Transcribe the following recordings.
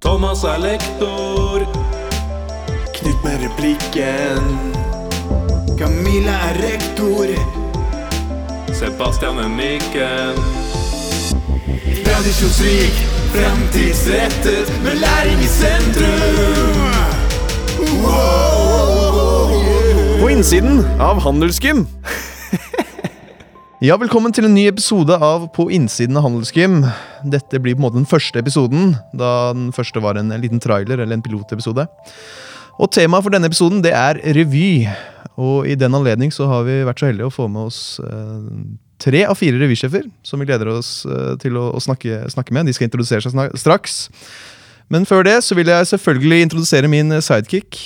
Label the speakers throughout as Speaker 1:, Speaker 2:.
Speaker 1: Thomas er lektor.
Speaker 2: Knut med replikken. Camilla er rektor.
Speaker 1: Sebastian er mikken.
Speaker 2: Tradisjonsrik, fremtidsrettet, med læring i sentrum.
Speaker 3: På innsiden av Handelsgym. Ja, velkommen til en ny episode av På innsiden av Handelsgym. Dette blir på en måte den første episoden, da den første var en liten trailer eller en pilotepisode. Og temaet for denne episoden det er revy. Og i den anledning så har vi vært så heldige å få med oss eh, tre av fire revysjefer som vi gleder oss eh, til å, å snakke, snakke med. De skal introdusere seg straks. Men før det så vil jeg selvfølgelig introdusere min sidekick.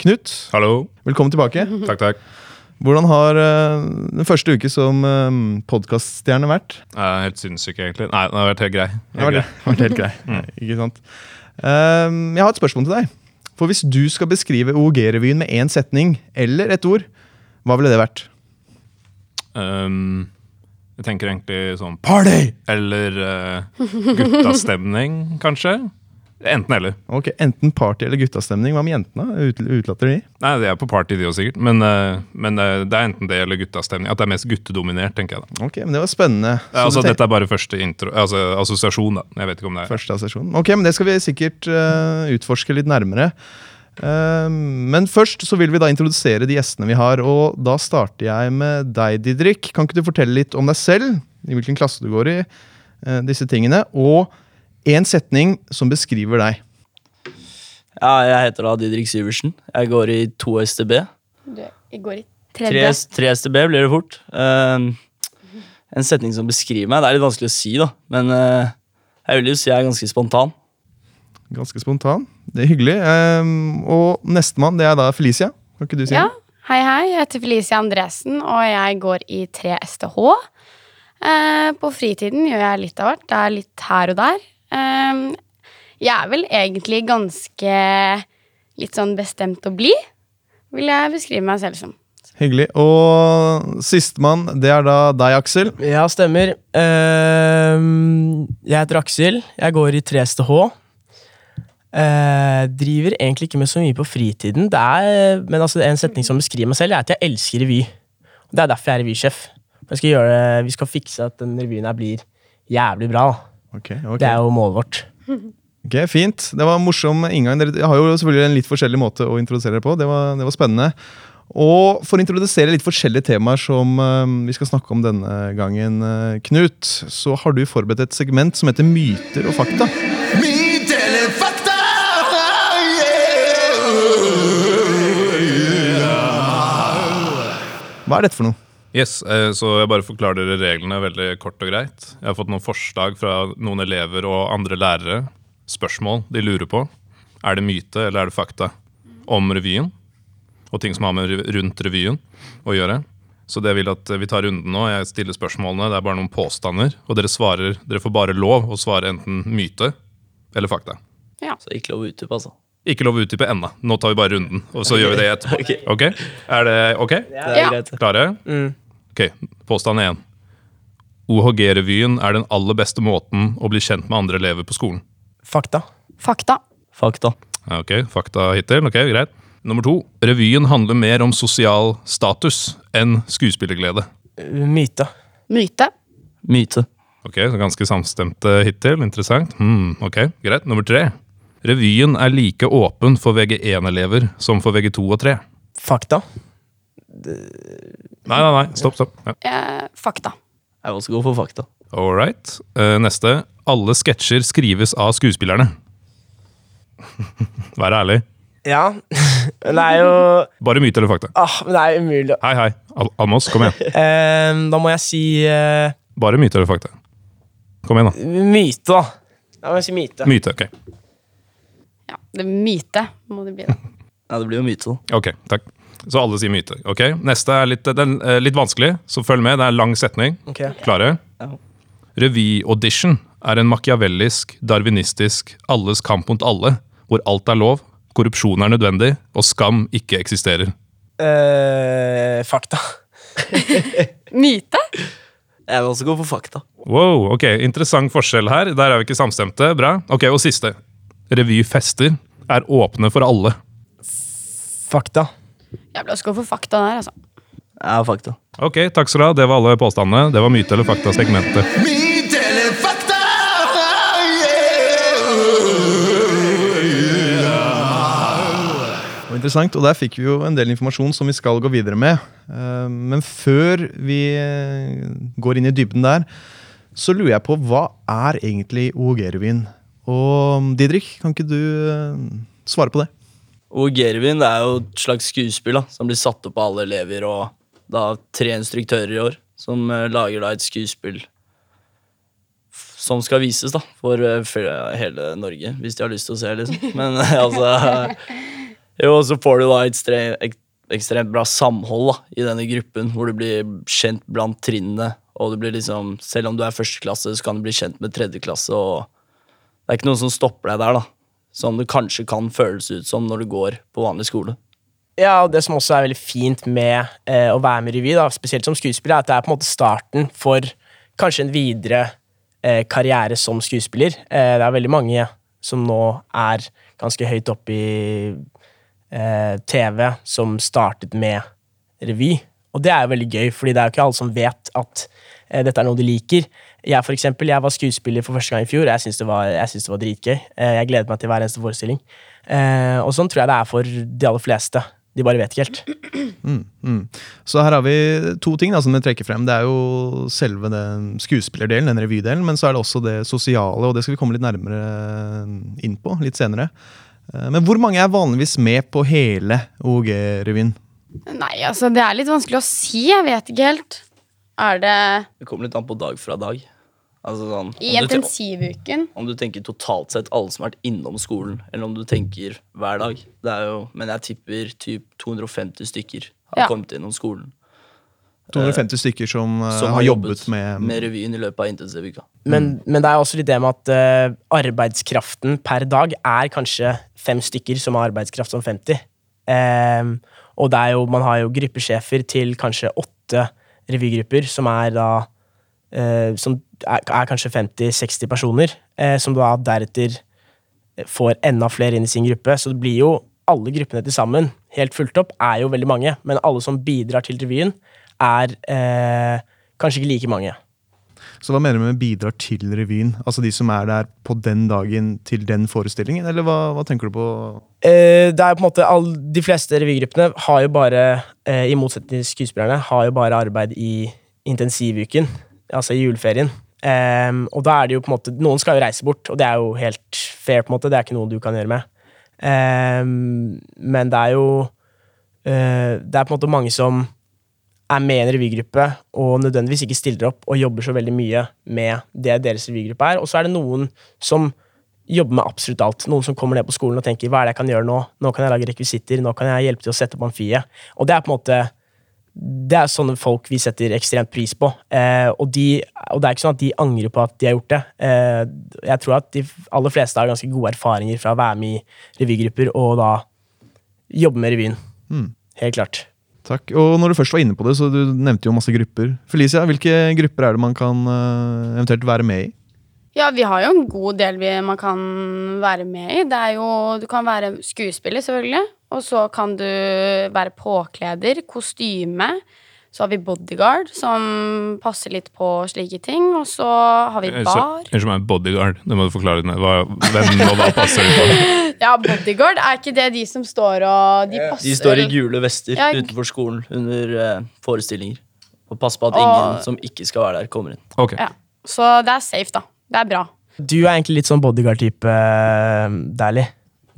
Speaker 3: Knut,
Speaker 1: Hallo.
Speaker 3: velkommen tilbake.
Speaker 1: Takk, takk.
Speaker 3: Hvordan har uh, den første uke som uh, podkaststjerne vært?
Speaker 1: Er helt sinnssyk, egentlig. Nei, den har vært helt grei.
Speaker 3: Det har vært, vært helt grei. Ikke sant? Ehm, jeg har et spørsmål til deg. For Hvis du skal beskrive OG-revyen med én setning eller et ord, hva ville det vært?
Speaker 1: Um, jeg tenker egentlig sånn party! Eller uh, guttastemning, kanskje. Enten eller.
Speaker 3: Ok, Enten party eller guttastemning. Hva med jentene? Ut, utelater de?
Speaker 1: Nei, de er på party, de òg, sikkert. Men, uh, men uh, det er enten det eller guttastemning. At det er mest guttedominert, tenker jeg da.
Speaker 3: Ok, men Det var spennende.
Speaker 1: Ja,
Speaker 3: Så
Speaker 1: altså,
Speaker 3: tenk-
Speaker 1: dette er bare første intro, altså assosiasjon, da. Jeg vet ikke om det er
Speaker 3: Første assosiasjon. Ok, men Det skal vi sikkert uh, utforske litt nærmere. Uh, men først så vil vi da introdusere de gjestene vi har. Og da starter jeg med deg, Didrik. Kan ikke du fortelle litt om deg selv? I hvilken klasse du går i? Uh, disse tingene. Og én setning som beskriver deg.
Speaker 4: Ja, jeg heter da Didrik Syversen. Jeg går i 2 STB.
Speaker 5: Du, jeg går i
Speaker 4: 3,
Speaker 5: tredje.
Speaker 4: 3 STB blir det fort. Uh, en setning som beskriver meg. Det er litt vanskelig å si, da. Men uh, jeg vil jo si jeg er ganske spontan.
Speaker 3: Ganske spontan. Det er hyggelig. Um, og nestemann, det er da Felicia. Kan ikke du si
Speaker 5: Ja,
Speaker 3: det?
Speaker 5: hei hei, jeg heter Felicia Andresen, og jeg går i 3 STH. Uh, på fritiden gjør jeg litt av hvert. Det er litt her og der. Eh, jeg er vel egentlig ganske litt sånn bestemt å bli, vil jeg beskrive meg selv som.
Speaker 3: Hyggelig. Og sistemann, det er da deg, Aksel.
Speaker 6: Ja, stemmer. Ehm, jeg heter Aksel. Jeg går i 3STH. Eh, driver egentlig ikke med så mye på fritiden. Det er, men altså, en setning som beskriver meg selv, er at jeg elsker revy. Det er derfor jeg er revysjef. Jeg skal gjøre vi skal fikse at den revyen her blir jævlig bra. da.
Speaker 3: Ok, okay.
Speaker 6: Det er jo målet vårt.
Speaker 3: Ok, Fint. Det var en morsom inngang. Dere har jo selvfølgelig en litt forskjellig måte å introdusere dere på. Det var, det var spennende. Og for å introdusere litt forskjellige temaer som eh, vi skal snakke om denne gangen, eh, Knut, så har du forberedt et segment som heter Myter og fakta.
Speaker 2: Myter eller fakta?
Speaker 3: Hva er dette for noe?
Speaker 1: Yes, eh, så jeg bare forklarer dere reglene veldig kort og greit. Jeg har fått noen forslag fra noen elever og andre lærere. Spørsmål de lurer på. Er det myte eller er det fakta om revyen? Og ting som har med rundt revyen å gjøre. Så det vil at vi tar runden nå. Jeg stiller spørsmålene. Det er bare noen påstander. Og dere svarer, dere får bare lov å svare enten myte eller fakta. Ja.
Speaker 4: Så ikke lov å utdype, altså.
Speaker 1: Ikke lov å utdype ennå. Nå tar vi bare runden, og så gjør vi det etterpå.
Speaker 4: Ok.
Speaker 1: Er det ok?
Speaker 5: Ja.
Speaker 1: Klare?
Speaker 6: Mm.
Speaker 1: Ok, påstand 1. OHG-revyen er den aller beste måten å bli kjent med andre elever på skolen.
Speaker 6: Fakta.
Speaker 5: Fakta.
Speaker 4: Fakta.
Speaker 1: Ok, fakta hittil. Ok, greit. Nummer to. Revyen handler mer om sosial status enn skuespillerglede.
Speaker 6: Myte.
Speaker 5: Myte.
Speaker 4: Myte.
Speaker 1: Ok, så ganske samstemte hittil. Interessant. Hmm, ok, greit. Nummer tre. Revyen er like åpen for VG1-elever som for VG2 og 3.
Speaker 6: Fakta.
Speaker 1: Nei, nei, nei. Stopp, stopp. Ja.
Speaker 5: Eh, fakta.
Speaker 4: Jeg er også god for fakta.
Speaker 1: All right. Eh, neste. Alle sketsjer skrives av skuespillerne. Vær ærlig.
Speaker 6: Ja. Men det er jo
Speaker 1: Bare myte eller fakta.
Speaker 6: ah, Men det er umulig.
Speaker 1: Hei, hei. Al kom igjen.
Speaker 6: Ehm, da må jeg si eh,
Speaker 1: Bare myte eller fakta. Kom igjen, da.
Speaker 6: myte, da. Da må jeg si myte.
Speaker 1: Myte. Ok,
Speaker 5: Ja, det er myte må det bli, da.
Speaker 4: Ja, det blir jo myte, da.
Speaker 1: Ok, takk. Så alle sier myte. Ok, Neste er litt, den, er litt vanskelig, så følg med. Det er en lang setning.
Speaker 6: Okay.
Speaker 1: Klare?
Speaker 4: Ja.
Speaker 1: Revy-audition er en machiavellisk, darwinistisk, alles kamp mot alle, hvor alt er lov, korrupsjon er nødvendig, og skam ikke eksisterer.
Speaker 6: Eh, fakta.
Speaker 5: Myte?
Speaker 4: Jeg vil også gå for fakta.
Speaker 1: Wow, ok, Interessant forskjell her. Der er vi ikke samstemte. Bra. Ok, Og siste. revyfester er åpne for alle.
Speaker 6: Fakta.
Speaker 5: Jeg ble også gå for fakta der, altså.
Speaker 4: Ja, fakta.
Speaker 1: Ok, takk skal du ha. Det var alle påstandene. Det var myte eller fakta-segmentet.
Speaker 2: Myte eller fakta?
Speaker 3: Og interessant, og Der fikk vi jo en del informasjon som vi skal gå videre med. Eh, Men før vi eh, går inn i dybden der, så lurer jeg på hva er egentlig OOG-revyen? Og Didrik, kan ikke du eh, svare på det?
Speaker 4: Og Gervin det er jo et slags skuespill da, som blir satt opp av alle elever og da tre instruktører i år som eh, lager da et skuespill som skal vises da for, eh, hele Norge, hvis de har lyst til å se, liksom. Men eh, altså Jo, så får du da et ekstremt, ek, ekstremt bra samhold da, i denne gruppen, hvor du blir kjent blant trinnene, og du blir liksom Selv om du er førsteklasse, så kan du bli kjent med tredjeklasse, og det er ikke noen som stopper deg der, da. Som det kanskje kan føles ut som når du går på vanlig skole.
Speaker 6: Ja, og Det som også er veldig fint med eh, å være med i revy, da, spesielt som skuespiller, er at det er på en måte starten for kanskje en videre eh, karriere som skuespiller. Eh, det er veldig mange som nå er ganske høyt oppe i eh, TV, som startet med revy. Og det er jo veldig gøy, fordi det er jo ikke alle som vet at eh, dette er noe de liker. Jeg for eksempel, jeg var skuespiller for første gang i fjor, og jeg syns det, synes det var dritgøy. Eh, jeg gleder meg til hver eneste forestilling. Eh, og sånn tror jeg det er for de aller fleste. De bare vet ikke helt.
Speaker 3: Så her har vi to ting da, som vi trekker frem. Det er jo selve den skuespillerdelen, den revydelen, men så er det også det sosiale, og det skal vi komme litt nærmere inn på litt senere. Eh, Men hvor mange er vanligvis med på hele OG-revyen?
Speaker 5: Nei, altså, det er litt vanskelig å si. Jeg vet ikke helt. Er det
Speaker 4: Det kommer litt an på dag fra dag. Altså sånn,
Speaker 5: i
Speaker 4: om, du, ten-
Speaker 5: intensivuken?
Speaker 4: om du tenker totalt sett alle som har vært innom skolen, eller om du tenker hver dag. Det er jo, men jeg tipper typ 250 stykker har
Speaker 5: Ja.
Speaker 4: kommet innom skolen.
Speaker 3: 250 stykker som, eh,
Speaker 4: Som
Speaker 3: har jobbet med,
Speaker 4: med revyen i løpet av intensivuka.
Speaker 6: Men, men det er også litt det med at uh, arbeidskraften per dag er kanskje fem stykker som har arbeidskraft som 50. Ehm, og det er jo, man har jo gruppesjefer til kanskje åtte revygrupper, som er da eh, Som er, er kanskje 50-60 personer, eh, som da deretter får enda flere inn i sin gruppe. Så det blir jo alle gruppene til sammen, helt fulgt opp, er jo veldig mange. Men alle som bidrar til revyen, er eh, kanskje ikke like mange.
Speaker 3: Så hva mener du med bidrar til revyen? Altså de som er der på den dagen til den forestillingen, eller hva, hva tenker du på?
Speaker 6: Eh, det er på en måte all, De fleste revygruppene har jo bare, eh, i motsetning til skuespillerne, har jo bare arbeid i intensivuken, altså i juleferien. Em, og da er det jo på en måte Noen skal jo reise bort, og det er jo helt fair, på en måte. Det er ikke noe du kan gjøre med. Em, men det er jo eh, Det er på en måte mange som er med i en revygruppe og nødvendigvis ikke stiller opp og jobber så veldig mye med det deres revygruppe er. Og så er det noen som jobber med absolutt alt. Noen som kommer ned på skolen og tenker hva er det jeg kan gjøre nå? Nå kan jeg lage rekvisitter, nå kan jeg hjelpe til å sette opp amfiet. Og det er på en måte det er sånne folk vi setter ekstremt pris på. Eh, og, de, og det er ikke sånn at de angrer på at de har gjort det. Eh, jeg tror at de aller fleste har ganske gode erfaringer fra å være med i revygrupper og da jobbe med revyen. Helt klart.
Speaker 3: Takk. Og når du først var inne på det, så du nevnte jo masse grupper. Felicia, hvilke grupper er det man kan uh, eventuelt være med i?
Speaker 5: Ja, vi har jo en god del man kan være med i. Det er jo, du kan være skuespiller, selvfølgelig. Og så kan du være påkleder, kostyme. Så har vi bodyguard, som passer litt på slike ting. Og så har vi bar.
Speaker 1: Unnskyld meg, bodyguard. Det må du forklare. Hva, hvem hva passer det på?
Speaker 5: Ja, bodyguard, er ikke det de som står og De passer
Speaker 4: De står i gule vester
Speaker 5: Ja.
Speaker 4: utenfor skolen under eh, forestillinger. Og passer på at
Speaker 5: Og-
Speaker 4: ingen som ikke skal være der, kommer inn.
Speaker 1: Okay.
Speaker 5: Ja. Så det er safe, da. Det er bra.
Speaker 6: Du er egentlig litt sånn bodyguard-type, eh, Dæhlie.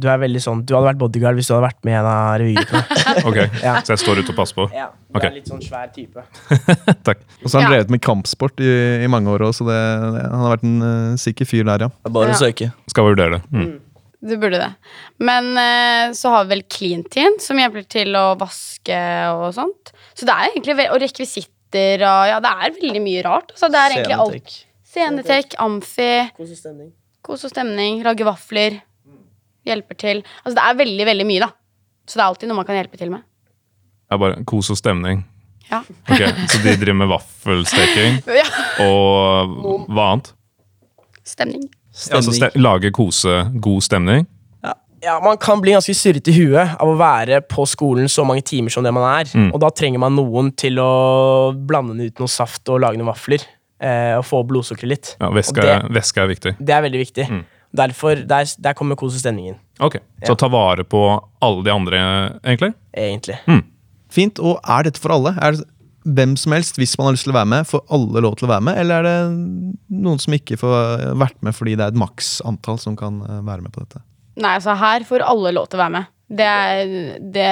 Speaker 6: Du er veldig sånn, du hadde vært bodyguard hvis du hadde vært med i en av revygruppene.
Speaker 1: ok.
Speaker 6: Ja.
Speaker 1: Så jeg står ute og passer på?
Speaker 6: ja, du
Speaker 1: okay.
Speaker 6: er litt sånn svær type.
Speaker 1: Takk.
Speaker 3: Og så har han drevet med kampsport i, i mange år òg, så det, det, han har vært en uh, sikker fyr der, ja.
Speaker 4: Bare
Speaker 5: Ja.
Speaker 4: å søke.
Speaker 1: Skal vurdere det. Mm.
Speaker 5: Du burde det. Men uh, så har vi vel Clean Teen, som hjelper til å vaske og sånt. Så det er egentlig Og rekvisitter og Ja, det er veldig mye rart. Så det er egentlig alt.
Speaker 4: Scenetek,
Speaker 5: amfi,
Speaker 6: Kos og stemning.
Speaker 5: kos og stemning, lage vafler. Hjelper til. Altså det er veldig, veldig mye, da. Så det er alltid noe man kan hjelpe til med.
Speaker 1: Det er bare kos og stemning.
Speaker 5: Ja.
Speaker 1: Ok, Så de driver med vaffelsteking
Speaker 5: ja.
Speaker 1: og hva annet?
Speaker 5: Stemning.
Speaker 1: Altså ste lage kose, god stemning.
Speaker 6: Ja, Man kan bli ganske surrete i huet av å være på skolen så mange timer som det man er.
Speaker 1: Mm.
Speaker 6: Og da trenger man noen til å blande ut noe saft og lage noen vafler. Eh, og få opp blodsukkeret litt.
Speaker 1: Ja,
Speaker 6: det,
Speaker 1: væske er viktig.
Speaker 6: det er veldig viktig.
Speaker 1: Mm.
Speaker 6: Derfor, der, der kommer kos og stemningen,
Speaker 1: Ok, Så
Speaker 6: Ja.
Speaker 1: ta vare på alle de andre, egentlig?
Speaker 6: egentlig.
Speaker 3: Fint. Og er dette for alle? Er det hvem som helst, hvis man har lyst til å være med, får alle lov til å være med? Eller er det noen som ikke får vært med fordi det er et maks antall som kan eh, være med på dette?
Speaker 5: Nei, altså her får alle lov til å være med. Det, er- det,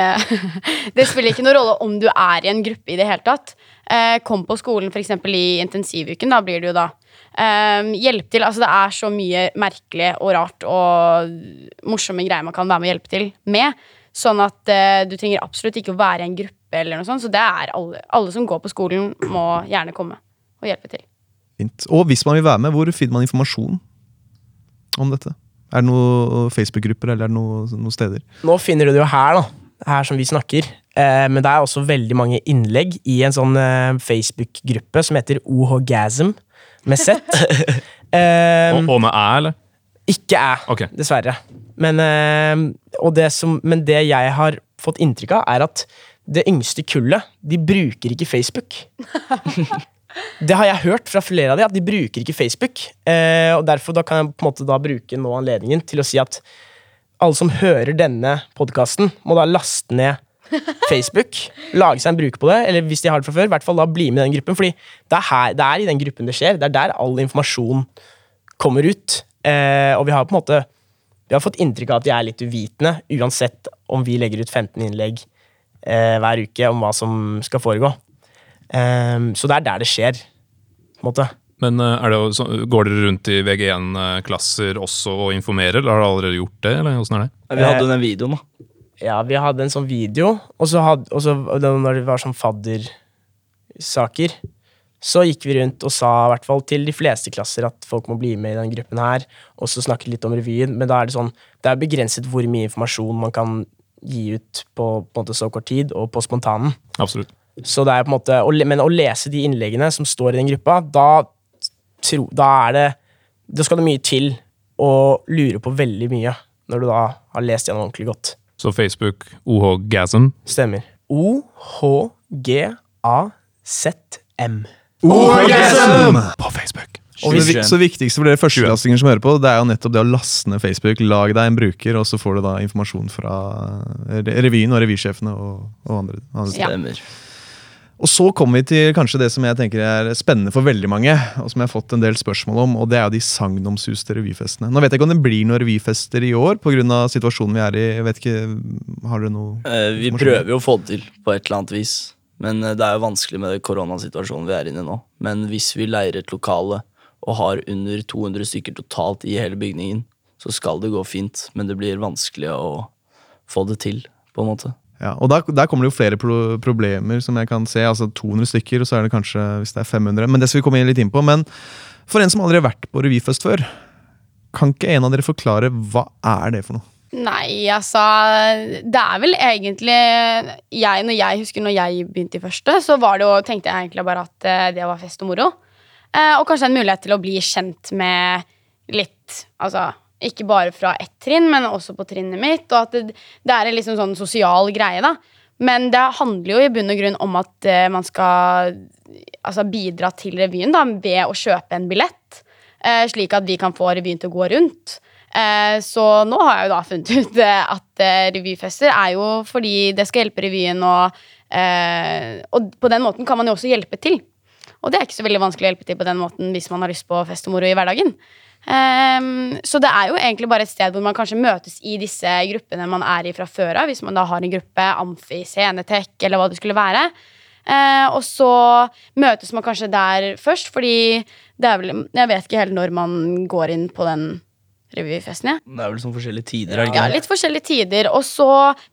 Speaker 5: det spiller ikke noen rolle om du er i en gruppe i det hele tatt. Eh, kom på skolen f.eks. i intensivuken, da blir det jo da. Eh, hjelp til. Altså det er så mye merkelig og rart og morsomme greier man kan være med og hjelpe til med. Sånn at uh, du trenger absolutt ikke å være i en gruppe eller noe sånt. Så det er alle, alle som går på skolen, må gjerne komme og hjelpe til.
Speaker 3: Fint. Og hvis man vil være med, hvor finner man informasjon om dette? Er det noen Facebook-grupper eller er det noen, noen steder?
Speaker 6: Nå finner du det jo her, da. Her som vi snakker. Eh, men det er også veldig mange innlegg i en sånn eh, Facebook-gruppe som heter OHgasm, med Z. um,
Speaker 1: Og, og med æ, eller?
Speaker 6: ikke æ,
Speaker 1: okay.
Speaker 6: dessverre. Men, uh, og det som, men det jeg har fått inntrykk av, er at det yngste kullet, de bruker ikke Facebook. det har jeg hørt fra flere av de, at de bruker ikke Facebook. Uh, og derfor da kan jeg på en måte da bruke nå anledningen til å si at alle som hører denne podkasten, må da laste ned Facebook, lage seg en bruker på det, eller hvis de har det fra før, i hvert fall da bli med i den gruppen. Fordi det er, her, det er i den gruppen det skjer. Det er der all informasjon kommer ut. Eh, og vi har på en måte Vi har fått inntrykk av at de er litt uvitende, uansett om vi legger ut 15 innlegg eh, hver uke om hva som skal foregå. Eh, så det er der det skjer, på en måte.
Speaker 1: Men eh, er det, så, går dere rundt i VG1-klasser også og informerer, eller har dere allerede gjort det? eller hvordan er det?
Speaker 4: Vi hadde den videoen, da.
Speaker 6: Ja, vi hadde en sånn video, og så hadde, og så, når det var sånn faddersaker, så gikk vi rundt og sa i hvert fall til de fleste klasser at folk må bli med i den gruppen her, og så snakket litt om revyen, men da er det sånn, det er begrenset hvor mye informasjon man kan gi ut på, på en måte så kort tid, og på spontanen.
Speaker 1: Absolutt.
Speaker 6: Så det er på en måte, men å lese de innleggene som står i den gruppa, da, tro, da er det, da skal det mye til å lure på veldig mye, når du da har lest gjennom ordentlig godt.
Speaker 1: Så Facebook, OHgasm.
Speaker 6: Stemmer. O-H-G-A-Z-M.
Speaker 1: På Facebook.
Speaker 3: Og hvis, vi- så viktigste for dere førsteklassinger som hører på, det er jo nettopp det å laste ned Facebook. Lag deg en bruker, og så får du da informasjon fra revyen og revysjefene og, og andre. andre
Speaker 5: Ja.
Speaker 3: Og så kommer vi til kanskje det som jeg tenker er spennende for veldig mange, og som jeg har fått en del spørsmål om, og det er jo de sagnomsuste revyfestene. Nå vet jeg ikke om det blir noen revyfester i år pga. situasjonen vi er i. Jeg vet ikke, Har dere noe
Speaker 4: Eh, vi prøver jo å få det til på et eller annet vis. Men eh, det er jo vanskelig med koronasituasjonen vi er inne i nå. Men hvis vi leier et lokale og har under 200 stykker totalt i hele bygningen, så skal det gå fint. Men det blir vanskelig å få det til, på en måte.
Speaker 3: Ja, og der, der kommer det jo flere pro problemer som jeg kan se. altså 200 stykker, og så er det kanskje hvis det er 500. Men det skal vi komme litt inn på. Men for en som aldri har vært på revyfest før, kan ikke en av dere forklare hva er det for noe?
Speaker 5: Nei, altså Det er vel egentlig jeg, Når jeg husker når jeg begynte i første, så var det jo, tenkte jeg egentlig bare at eh, det var fest og moro. Eh, og kanskje en mulighet til å bli kjent med litt Altså ikke bare fra ett trinn, men også på trinnet mitt. Og at det, det er en liksom sånn sosial greie, da. Men det handler jo i bunn og grunn om at uh, man skal altså, bidra til revyen da, ved å kjøpe en billett. Uh, slik at vi kan få revyen til å gå rundt. Uh, så nå har jeg jo da funnet ut at revyfester er jo fordi det skal hjelpe revyen, og, og på den måten kan man jo også hjelpe til. Og det er ikke så veldig vanskelig å hjelpe til på den måten hvis man har lyst på fest og moro i hverdagen. Ehm, så det er jo egentlig bare et sted hvor man kanskje møtes i disse gruppene man er i fra før av, hvis man da har en gruppe amfi, scenetek eller hva det skulle være. Uh, og så møtes man kanskje der først, fordi det er vel Jeg vet ikke helt når man går inn på den revyfesten, jeg.
Speaker 4: Det er vel sånn forskjellige tider, er det
Speaker 5: Ja, litt forskjellige tider. Og så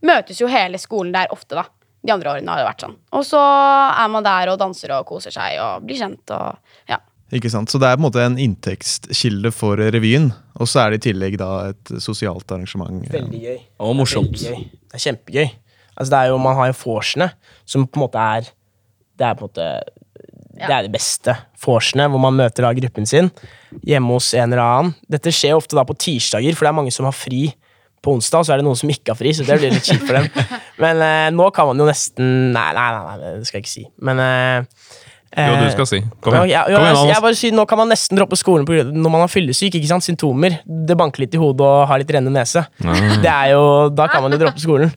Speaker 5: møtes jo hele skolen der ofte, da. De andre årene har det vært sånn. Og så er man der og danser og koser seg og blir kjent og ja.
Speaker 3: Ikke sant? Så det er på en måte en inntektskilde for revyen, og så er det i tillegg da et sosialt arrangement.
Speaker 6: Veldig gøy.
Speaker 4: Og morsomt.
Speaker 6: Veldig gøy. Det er kjempegøy. Altså det er jo, Man har jo vorsene, som på en måte er Det er på en måte Det er det beste. Vorsene, hvor man møter da gruppen sin hjemme hos en eller annen. Dette skjer ofte da på tirsdager, for det er mange som har fri på onsdag, og så er det noen som ikke har fri, så det blir litt kjipt for dem. Men eh, nå kan man jo nesten Nei, nei, nei, nei det skal jeg ikke si. Men eh,
Speaker 1: Jo,
Speaker 6: eh,
Speaker 1: du skal si. Kom igjen.
Speaker 6: ja,
Speaker 1: Kom
Speaker 6: ja,
Speaker 1: igjen,
Speaker 6: jeg, jeg bare sier, Nå kan man nesten droppe skolen på når man har fyllesyk. ikke sant? Symptomer. Det banker litt i hodet og har litt rennende nese. Det er jo, Da kan man jo droppe skolen.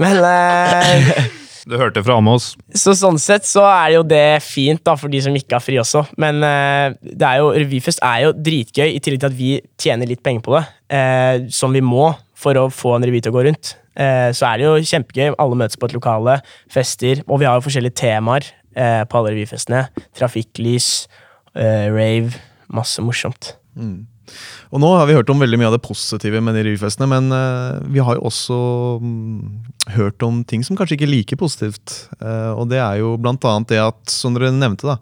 Speaker 6: Men eh,
Speaker 1: Du hørte fra Almås.
Speaker 6: Så sånn sett så er det jo det fint da, for de som ikke har fri også. Men eh, det er jo, revyfest er jo dritgøy, i tillegg til at vi tjener litt penger på det. Eh, som vi må for å få en revy til å gå rundt. Eh, så er det jo kjempegøy. Alle møtes på et lokale, fester. Og vi har jo forskjellige temaer eh, på alle revyfestene. Trafikklys, eh, rave. Masse morsomt.
Speaker 3: Og nå har vi hørt om veldig mye av det positive med de revyfestene, men eh, vi har jo også mm, hørt om ting som kanskje ikke er like positivt. Eh, og det er jo blant annet det at, som dere nevnte, da,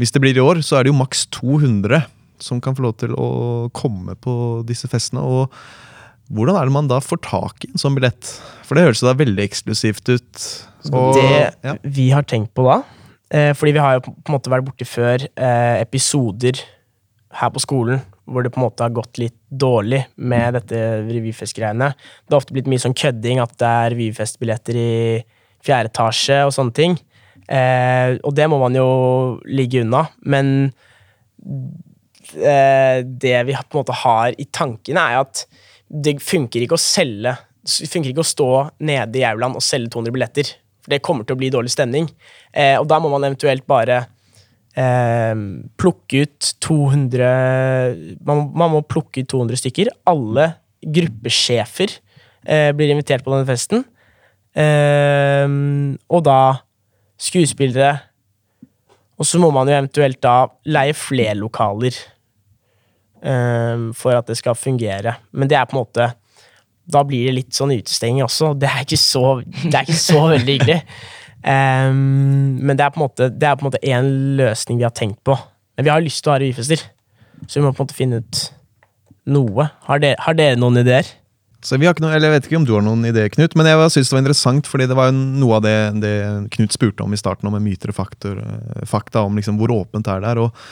Speaker 3: hvis det blir i år, så er det jo maks 200 som kan få lov til å komme på disse festene. og hvordan er det man da får tak i en sånn billett? For det høres da veldig eksklusivt ut. Og,
Speaker 6: det
Speaker 3: ja.
Speaker 6: vi har tenkt på da, fordi vi har jo på en måte vært borti før eh, episoder her på skolen hvor det på en måte har gått litt dårlig med dette revyfestgreiene. Det har ofte blitt mye sånn kødding at det er revyfestbilletter i fjerde etasje og sånne ting. Eh, og det må man jo ligge unna, men eh, det vi på en måte har i tankene, er at det funker ikke å selge Det funker ikke å stå nede i aulaen og selge 200 billetter. For det kommer til å bli dårlig stemning. Eh, og da må man eventuelt bare eh, plukke ut 200 man, man må plukke ut 200 stykker. Alle gruppesjefer eh, blir invitert på denne festen. Eh, og da skuespillere. Og så må man jo eventuelt da leie flere lokaler eh, for at det skal fungere. Men det er på en måte Da blir det litt sånn utestenging også. Det er ikke så, det er ikke så veldig hyggelig. Um, men det er måte Det er på en måte en løsning vi har tenkt på. Men vi har lyst til å ha revyfester, så vi må på en måte finne ut noe. Har dere, har dere noen ideer?
Speaker 3: Så vi har ikke noe, eller Jeg vet ikke om du har noen ideer, Knut, men jeg syns det var interessant, fordi det var noe av det, det Knut spurte om i starten, om myter og faktor, eh, fakta, om liksom hvor åpent er det er. Og,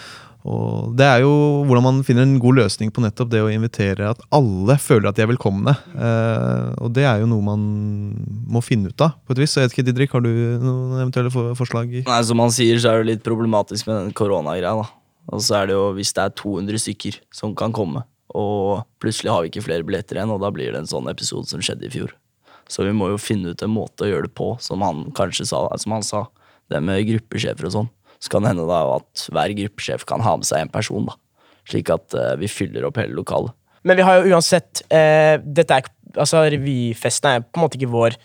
Speaker 3: og det er jo hvordan man finner en god løsning på nettopp det å invitere at alle føler at de er velkomne. Eh, og det er jo noe man må finne ut av, på et vis. Så jeg vet ikke, Didrik, har du noen eventuelle forslag?
Speaker 4: Nei, Som han sier, så er det litt problematisk med den koronagreia. da. Og så er det jo hvis det er 200 stykker som kan komme, og plutselig har vi ikke flere billetter igjen, og da blir det en sånn episode som skjedde i fjor. Så vi må jo finne ut en måte å gjøre det på, som han kanskje sa. Som han sa, det med gruppesjefer og sånn. Så kan det hende da at hver gruppesjef kan ha med seg en person, da. Slik at uh, vi fyller opp hele lokalet.
Speaker 6: Men vi har jo uansett eh, dette er, altså Revyfesten er på en måte ikke vår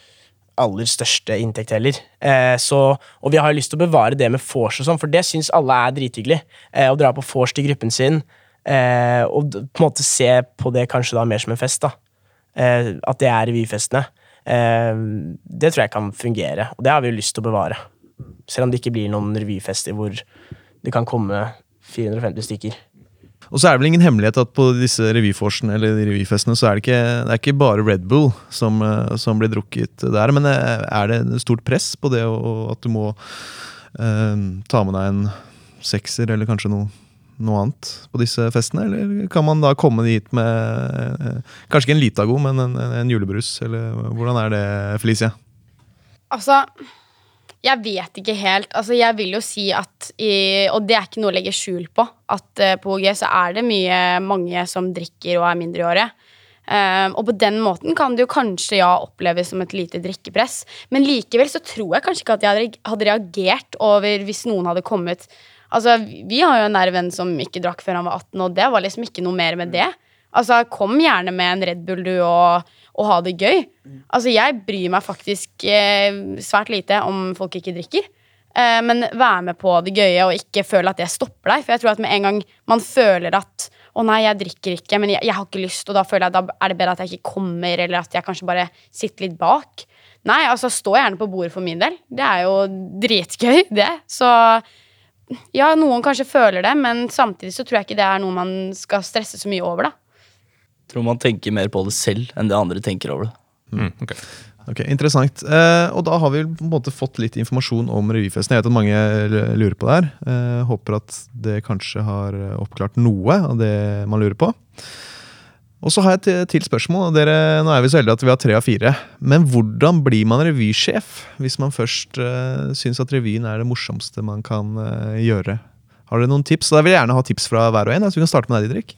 Speaker 6: aller største inntekt heller. Eh, så, og vi har jo lyst til å bevare det med vors og sånn, for det syns alle er drithyggelig. Eh, å dra på vors til gruppen sin, eh, og på en måte se på det kanskje da mer som en fest. da. Eh, at det er revyfestene. Det tror jeg kan fungere, og det har vi jo lyst til å bevare. Selv om det ikke blir noen revyfester hvor det kan komme 450 stykker.
Speaker 3: Og så er det vel ingen hemmelighet at på disse revyforsene eller revyfestene så er det ikke, det er ikke bare Red Bull som, eh, som blir drukket der. Men eh, er det stort press på det å, at du må eh, ta med deg en sekser eller kanskje noe, noe annet på disse festene? Eller kan man da komme dit med eh, kanskje ikke en Litago, men en, en, en julebrus? Eller hvordan er det, Felicia?
Speaker 5: Altså, jeg vet ikke helt. Altså, jeg vil jo si at i, Og det er ikke noe å legge skjul på. At uh, på OG så er det mye mange som drikker og er mindreårige. Um, og på den måten kan det jo kanskje ja oppleves som et lite drikkepress. Men likevel så tror jeg kanskje ikke at jeg hadde reagert over hvis noen hadde kommet Altså, Vi har jo en nær venn som ikke drakk før han var 18, og det var liksom ikke noe mer med det. Altså, Kom gjerne med en Red Bull, du, og, og ha det gøy. Altså, Jeg bryr meg faktisk eh, svært lite om folk ikke drikker. Eh, men vær med på det gøye, og ikke føle at det stopper deg. For jeg tror at med en gang man føler at å nei, jeg drikker ikke, men jeg, jeg har ikke lyst, og da føler jeg at da er det bedre at jeg ikke kommer, eller at jeg kanskje bare sitter litt bak. Nei, altså stå gjerne på bordet for min del. Det er jo dritgøy, det. Så ja, noen kanskje føler det, men samtidig så tror jeg ikke det er noe man skal stresse så mye over, da.
Speaker 4: Tror man tenker mer på det selv enn det andre tenker over det.
Speaker 1: Mm, ok.
Speaker 3: Ok, Interessant. Eh, og da har vi på en måte fått litt informasjon om revyfesten. Jeg vet at mange lurer på det her. Eh, håper at det kanskje har oppklart noe av det man lurer på. Og så har jeg et til- til spørsmål. Dere, nå er vi så heldige at vi har tre av fire. Men hvordan blir man revysjef hvis man først eh, syns at revyen er det morsomste man kan eh, gjøre? Har dere noen tips? Da vil jeg gjerne ha tips fra hver og en. Så vi kan starte med deg, Didrik.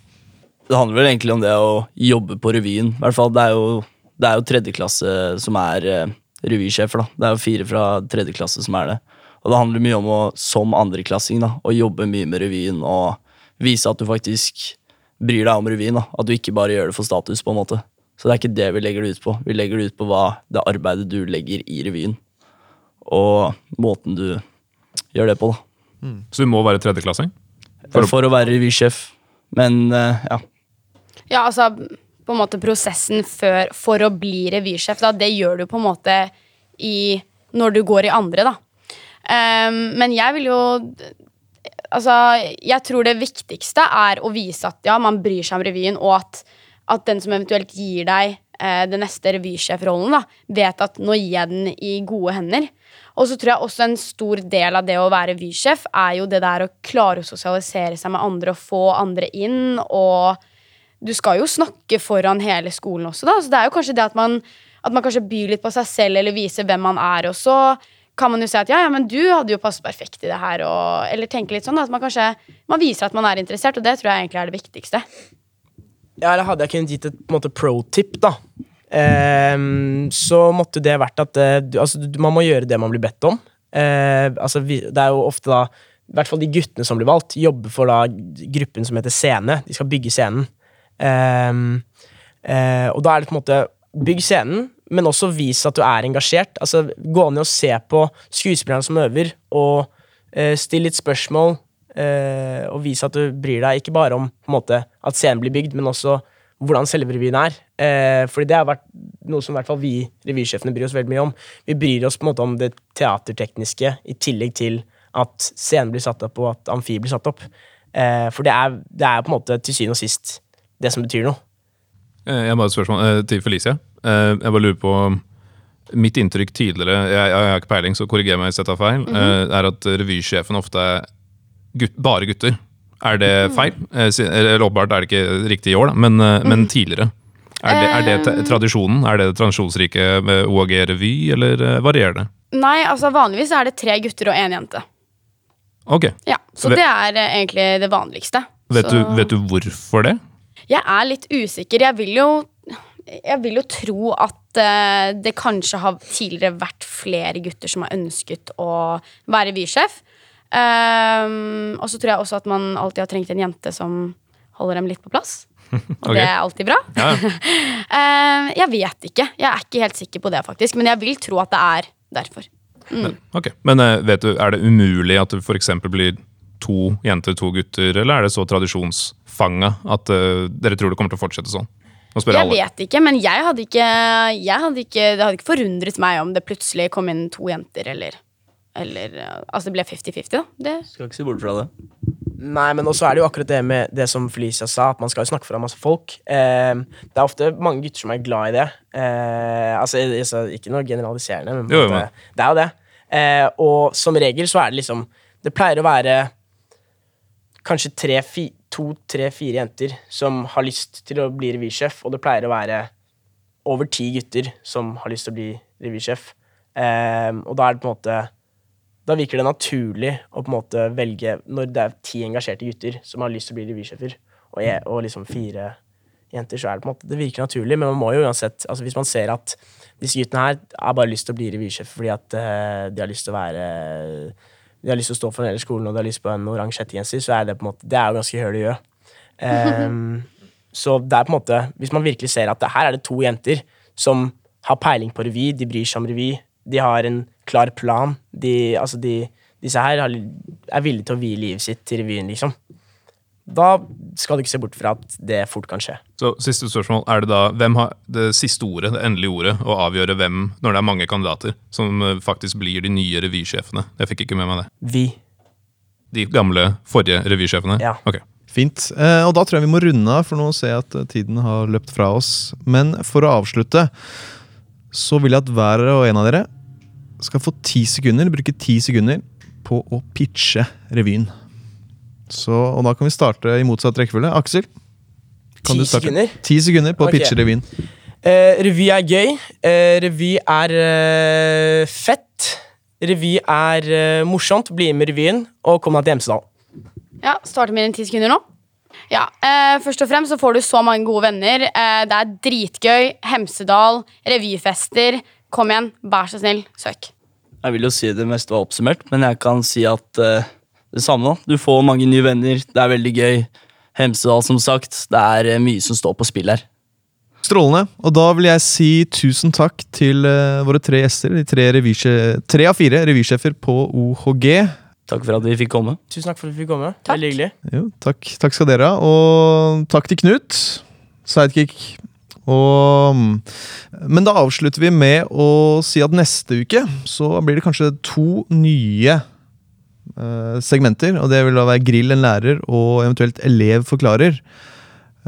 Speaker 4: Det handler vel egentlig om det å jobbe på revyen. I hvert fall, Det er jo, det er jo tredjeklasse som er eh, revysjefer. da. Det er jo fire fra tredjeklasse som er det. Og det handler mye om å, som andreklassing, da, å jobbe mye med revyen og vise at du faktisk bryr deg om revyen. da. At du ikke bare gjør det for status, på en måte. Så det er ikke det vi legger det ut på. Vi legger det ut på hva det arbeidet du legger i revyen. Og måten du gjør det på, da.
Speaker 1: Så du må være tredjeklassing?
Speaker 4: For, for å være revysjef. Men eh, ja.
Speaker 5: Ja, altså på en måte prosessen før, for å bli revysjef, da, det gjør du på en måte i, når du går i andre, da. Um, men jeg vil jo Altså, jeg tror det viktigste er å vise at ja, man bryr seg om revyen, og at, at den som eventuelt gir deg eh, den neste revysjefrollen, da, vet at nå gir jeg den i gode hender. Og så tror jeg også en stor del av det å være revysjef er jo det der å klare å sosialisere seg med andre og få andre inn, og du skal jo snakke foran hele skolen også, da. Så det er jo kanskje det at man, at man kanskje byr litt på seg selv, eller viser hvem man er, og så kan man jo si at ja, ja, men du hadde jo passet perfekt i det her, og, eller tenke litt sånn, da. At man kanskje man viser at man er interessert, og det tror jeg egentlig er det viktigste.
Speaker 6: Ja, eller hadde jeg kunnet gitt et på en måte pro-tip, da, Um, så måtte det vært at eh, du, altså, man må gjøre det man blir bedt om. Uh, altså, vi, det er jo ofte da I hvert fall de guttene som blir valgt, jobber for da gruppen som heter Scene. De skal bygge scenen. Ehm, uh, og da er det på en måte Bygg scenen, men også vis at du er engasjert. Altså, Gå ned og se på skuespillerne som øver, og uh, still litt spørsmål. Uh, og vise at du bryr deg ikke bare om måte, at scenen blir bygd, men også hvordan selve revyen er. Eh, fordi det har vært noe som i hvert fall vi revysjefene bryr oss veldig mye om. Vi bryr oss på en måte om det teatertekniske i tillegg til at scenen blir satt opp, og at amfi blir satt opp. Eh, for det er, det er på en måte til syvende og sist det som betyr noe.
Speaker 1: Eh, Jeg har bare et spørsmål eh, til Felicia. Eh, Jeg bare lurer på Mitt inntrykk tidligere, jeg, jeg har ikke peiling, så korriger meg hvis jeg tar feil, eh, er at revysjefen ofte er gutt, bare gutter. Er det feil? Eh, Eller åpenbart er det ikke riktig i år, da, men, men tidligere. Er det, er det tradisjonen? Er det det tradisjonsrike med OAG-revy, eller varierer det?
Speaker 5: Nei, altså vanligvis er det tre gutter og én jente.
Speaker 1: Ok,
Speaker 5: Ja, Så det er egentlig det vanligste.
Speaker 1: Vet, du, vet du hvorfor det?
Speaker 5: Jeg er litt usikker. Jeg vil jo jeg vil jo tro at uh, det kanskje har tidligere vært flere gutter som har ønsket å være Vy-sjef. Um, og så tror jeg også at man alltid har trengt en jente som holder dem litt på plass. Og
Speaker 1: okay.
Speaker 5: det er alltid bra.
Speaker 1: Ja.
Speaker 5: Ehm, jeg vet ikke. Jeg er ikke helt sikker på det, faktisk. Men jeg vil tro at det er derfor.
Speaker 1: Mm. Men eh, vet du, er det umulig at du f.eks. blir to jenter, to gutter, eller er det så tradisjonsfanga at uh, dere tror det kommer til å fortsette sånn? Jeg alle.
Speaker 5: vet ikke, men jeg hadde ikke, jeg hadde ikke Det hadde ikke forundret meg om det plutselig kom inn to jenter, eller eller, eh, Altså, det ble 50-50, da. Det,
Speaker 4: Skal ikke se bort fra det.
Speaker 6: Nei, men også er det jo akkurat det med det som Felicia sa, at man skal jo snakke fra masse folk. Eh, det er ofte mange gutter som er glad i det. Eh, altså, jeg- jeg- Ikke noe generaliserende, men,
Speaker 1: Jo, jo,
Speaker 6: det, det er jo det. Eh, og som regel så er det liksom Det pleier å være kanskje tre, fi, to, tre, fire jenter som har lyst til å bli revysjef, og det pleier å være over ti gutter som har lyst til å bli revysjef. Um, og da er det på en måte da virker det naturlig å på en måte velge Når det er ti engasjerte gutter som har lyst til å bli revysjefer, og, og liksom fire jenter, så er det på en måte Det virker naturlig, men man må jo uansett altså Hvis man ser at disse guttene her har bare lyst til å bli revysjef fordi at uh, de har lyst til å være De har lyst til å stå for hele skolen, og de har lyst på en oransje hettegenser, så er det på en måte Det er jo ganske høl i gjø. Um, så det er på en måte Hvis man virkelig ser at det, her er det to jenter som har peiling på revy, de bryr seg om revy, de har en klar plan. De, altså de, disse her har, er villige til å vie livet sitt til revyen, liksom. Da skal du ikke se bort fra at det fort kan skje.
Speaker 1: Så Siste spørsmål. Er det da, Hvem har det siste ordet, det endelige ordet, å avgjøre hvem, når det er mange kandidater, som eh, faktisk blir de nye revysjefene? Jeg fikk ikke med meg det.
Speaker 6: Vi.
Speaker 1: De gamle, forrige revysjefene?
Speaker 6: Ja.
Speaker 1: Okay.
Speaker 3: Fint. Eh, og da tror jeg vi må runde av, for nå ser jeg at eh, tiden har løpt fra oss. Men for å avslutte, så vil jeg at hver og en av dere skal få ti sekunder, bruke ti sekunder på å pitche revyen. Så, og da kan vi starte i motsatt rekkefølge. Aksel? kan
Speaker 6: Ti
Speaker 3: du starte?
Speaker 6: sekunder?
Speaker 3: Ti sekunder på å
Speaker 6: Ok.
Speaker 3: pitche revyen.
Speaker 6: Uh, revy er gøy. Uh, revy er uh, fett. Revy er eh, morsomt. Bli med i revyen, og kom deg til Hemsedal.
Speaker 5: Ja, Starter med enn ti sekunder nå. Ja, eh, Først og fremst så får du så mange gode venner. Eh, det er dritgøy. Hemsedal, revyfester. Kom igjen, vær så snill, søk.
Speaker 4: Jeg vil jo si det meste var oppsummert, men jeg kan si at eh, det samme. da. Du får mange nye venner, det er veldig gøy. Hemsedal, som sagt. Det er eh, mye som står på spill her.
Speaker 3: Strålende. Og da vil jeg si tusen takk til eh, våre tre gjester. De tre, tre av fire revysjefer på OHG.
Speaker 4: Takk for at vi fikk komme.
Speaker 6: Tusen takk for at vi fikk komme.
Speaker 5: Takk.
Speaker 6: Veldig hyggelig.
Speaker 3: Jo, takk, takk skal dere ha. Og takk til Knut, sidekick. Og, men da avslutter vi med å si at neste uke så blir det kanskje to nye segmenter. Og det vil da være Grill en lærer og eventuelt Elev forklarer.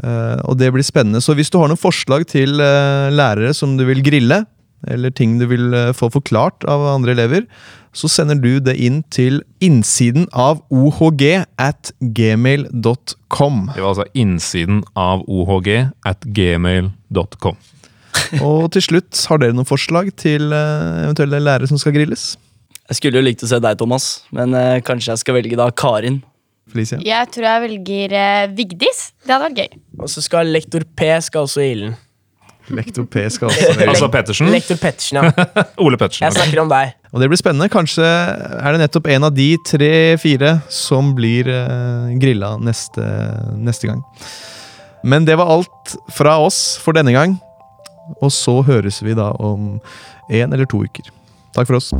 Speaker 3: Eh, og det blir spennende. Så hvis du har noen forslag til eh, lærere som du vil grille, eller ting du vil eh, få forklart av andre elever, så sender du det inn til innsiden av ohg at gmail.com.
Speaker 1: Det var altså innsiden av ohg at gmail.com.
Speaker 3: Og til slutt, har dere noen forslag til eh, eventuelle lærere som skal grilles?
Speaker 4: Jeg skulle jo likt å se deg, Thomas, men eh, kanskje jeg skal velge da Karin.
Speaker 3: Felicia?
Speaker 5: Jeg tror jeg velger eh, Vigdis. Det hadde vært gøy.
Speaker 6: Og så skal lektor P skal også i ilden.
Speaker 3: Lektor P skal også
Speaker 1: Altså Pettersen.
Speaker 6: Lektor Pettersen, ja.
Speaker 1: Ole Pettersen.
Speaker 6: Jeg snakker om deg.
Speaker 3: Og det blir spennende. Kanskje er det nettopp en av de tre-fire som blir eh, grilla neste, neste gang. Men det var alt fra oss for denne gang. Og så høres vi da om en eller to uker. Takk for oss.